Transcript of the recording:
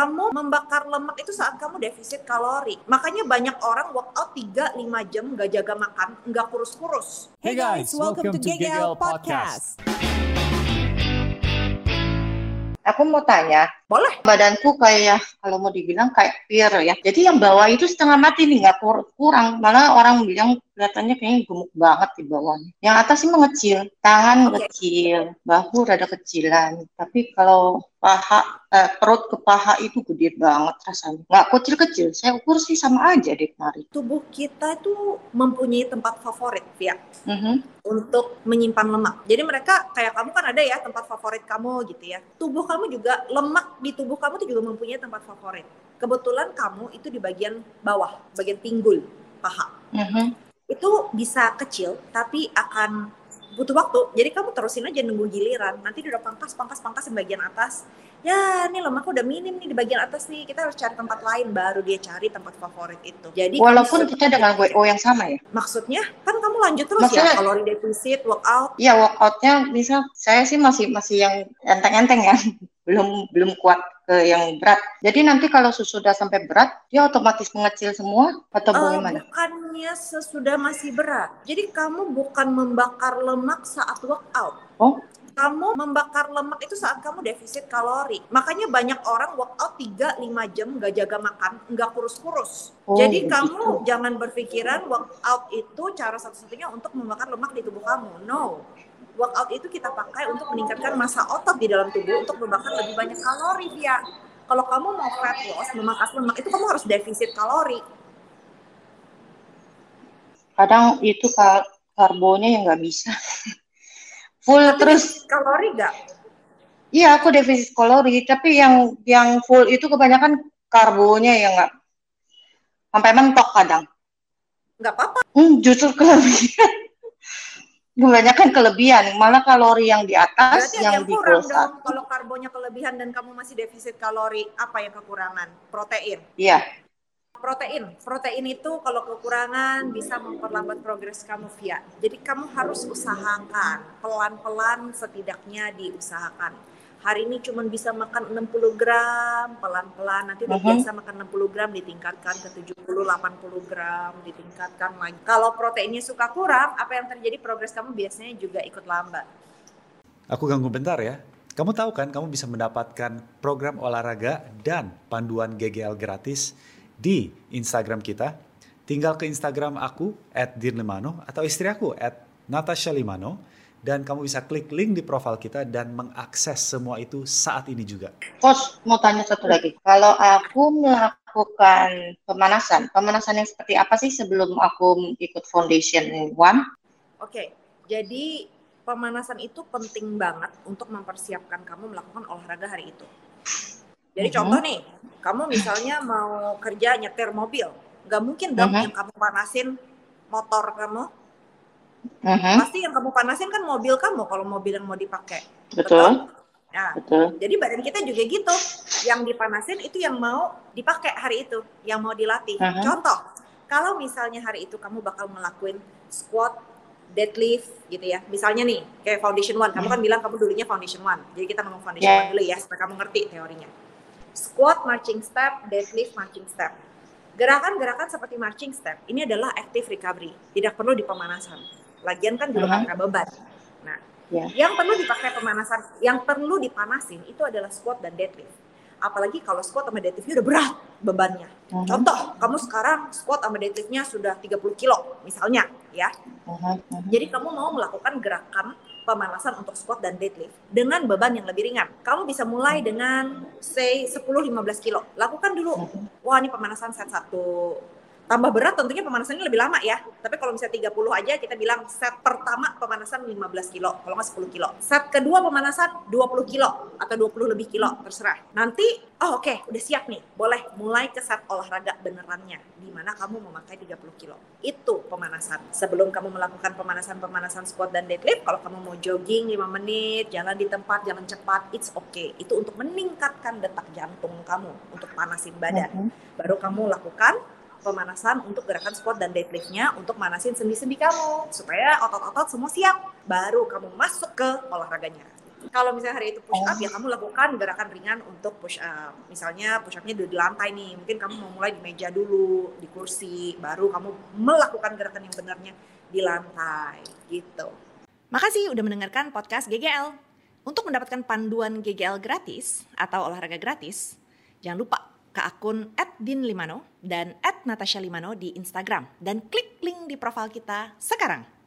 kamu membakar lemak itu saat kamu defisit kalori. Makanya banyak orang workout 3-5 jam nggak jaga makan, nggak kurus-kurus. Hey guys, welcome, to GGL Podcast. Aku mau tanya, Boleh. badanku kayak kalau mau dibilang kayak pir ya. Jadi yang bawah itu setengah mati nih, nggak kur- kurang. Malah orang bilang kelihatannya kayaknya gemuk banget di bawahnya. Yang atas sih mengecil, tangan kecil, bahu rada kecilan. Tapi kalau paha, eh, perut ke paha itu gede banget rasanya. Nggak kecil-kecil, saya ukur sih sama aja deh kemarin. Tubuh kita itu mempunyai tempat favorit, Via, Mhm. untuk menyimpan lemak. Jadi mereka kayak kamu kan ada ya tempat favorit kamu gitu ya. Tubuh kamu juga lemak di tubuh kamu itu juga mempunyai tempat favorit. Kebetulan kamu itu di bagian bawah, bagian pinggul paha. Mhm. Itu bisa kecil tapi akan butuh waktu. Jadi kamu terusin aja nunggu giliran. Nanti udah pangkas, pangkas, pangkas di bagian atas. Ya, ini lemaknya udah minim nih di bagian atas nih. Kita harus cari tempat lain baru dia cari tempat favorit itu. Jadi Walaupun kita dengan WO yang sama ya. maksudnya kan kamu lanjut terus Maksudnya- ya kalori defisit, workout. Iya workoutnya misal saya sih masih masih yang enteng-enteng ya belum belum kuat ke yang berat jadi nanti kalau sudah sampai berat dia otomatis mengecil semua atau Eh, bagaimana bukannya sesudah masih berat. Jadi kamu bukan membakar lemak saat workout. oh Kamu membakar lemak itu saat kamu defisit kalori. Makanya banyak orang workout 3-5 jam nggak jaga makan, nggak kurus-kurus. Oh, Jadi begitu. kamu jangan berpikiran workout itu cara satu-satunya untuk membakar lemak di tubuh kamu. No. Workout itu kita pakai untuk meningkatkan massa otot di dalam tubuh untuk membakar lebih banyak kalori, Via. Kalau kamu mau fat loss, memangkas lemak, itu kamu harus defisit kalori. kadang itu ka- karbonya yang nggak bisa full terus Defisit kalori nggak? iya aku defisit kalori tapi yang yang full itu kebanyakan karbonya yang nggak sampai mentok kadang Nggak apa-apa. hmm, justru kelebihan kebanyakan kelebihan malah kalori yang di atas Berarti yang yang di kurang dong. Kalau karbonya kelebihan dan kamu masih defisit kalori, apa yang kekurangan? Protein. iya Protein. Protein itu kalau kekurangan bisa memperlambat progres kamu via. Jadi kamu harus usahakan. Pelan-pelan setidaknya diusahakan. Hari ini cuma bisa makan 60 gram, pelan-pelan. Nanti udah Mhm. biasa makan 60 gram, ditingkatkan ke 70, 80 gram, ditingkatkan lagi. Kalau proteinnya suka kurang, apa yang terjadi progres kamu biasanya juga ikut lambat. Aku ganggu bentar ya. Kamu tahu kan kamu bisa mendapatkan program olahraga dan panduan GGL gratis di Instagram kita. Tinggal ke Instagram aku @dirlimano atau istri aku @natasha limano dan kamu bisa klik link di profil kita dan mengakses semua itu saat ini juga. Coach, mau tanya satu lagi. Kalau aku melakukan pemanasan, pemanasan yang seperti apa sih sebelum aku ikut foundation one? Oke, jadi pemanasan itu penting banget untuk mempersiapkan kamu melakukan olahraga hari itu. Jadi Mhm. contoh nih, kamu misalnya mau kerja nyetir mobil, nggak mungkin dong Mhm. yang kamu panasin motor kamu. Mhm, Pasti yang kamu panasin kan mobil kamu kalau mobil yang mau dipakai. Betul, Nah, betul. jadi badan kita juga gitu. Yang dipanasin itu yang mau dipakai hari itu, yang mau dilatih. Mhm. Contoh, kalau misalnya hari itu kamu bakal ngelakuin squat, deadlift gitu ya. Misalnya nih, kayak foundation one. Kamu kan bilang kamu dulunya foundation one. Jadi kita ngomong foundation Ya. one dulu ya, supaya kamu ngerti teorinya. Squat, marching step, deadlift, marching step. Gerakan-gerakan seperti marching step ini adalah active recovery. Tidak perlu di pemanasan. Lagian kan juga angkat beban. Nah, Ya. yang perlu dipakai pemanasan, yang perlu dipanasin itu adalah squat dan deadlift. Apalagi kalau squat sama deadliftnya udah berat bebannya. Mhm, Contoh, kamu sekarang squat sama deadliftnya sudah 30 kilo misalnya ya. mhm, mhm. Jadi kamu mau melakukan gerakan pemanasan untuk squat dan deadlift dengan beban yang lebih ringan. Kamu bisa mulai dengan say 10-15 kilo. Lakukan dulu. Wah ini pemanasan set 1. Tambah berat tentunya pemanasannya lebih lama ya. Tapi kalau misalnya 30 aja kita bilang set pertama pemanasan 15 kilo, kalau nggak 10 kilo. Set kedua pemanasan 20 kilo atau 20 lebih kilo, terserah. Nanti, oh oke, udah siap nih. Boleh mulai ke set olahraga benerannya. Di mana kamu memakai 30 kilo. Itu pemanasan. Sebelum kamu melakukan pemanasan-pemanasan squat dan deadlift, kalau kamu mau jogging 5 menit, jalan di tempat, jalan cepat, it's okay. Itu untuk meningkatkan detak jantung kamu, untuk panasin badan Mhm. baru kamu lakukan pemanasan untuk gerakan squat dan deadliftnya untuk manasin sendi-sendi kamu supaya otot-otot semua siap baru kamu masuk ke olahraganya Kalau misalnya hari itu push up ya kamu lakukan gerakan ringan untuk push up. Misalnya push upnya di lantai nih, mungkin kamu mau mulai di meja dulu, di kursi, baru kamu melakukan gerakan yang benarnya di lantai gitu. Makasih udah mendengarkan podcast GGL. Untuk mendapatkan panduan GGL gratis atau olahraga gratis, jangan lupa ke akun @dinlimano dan @natasha limano di Instagram dan klik link di profil kita sekarang.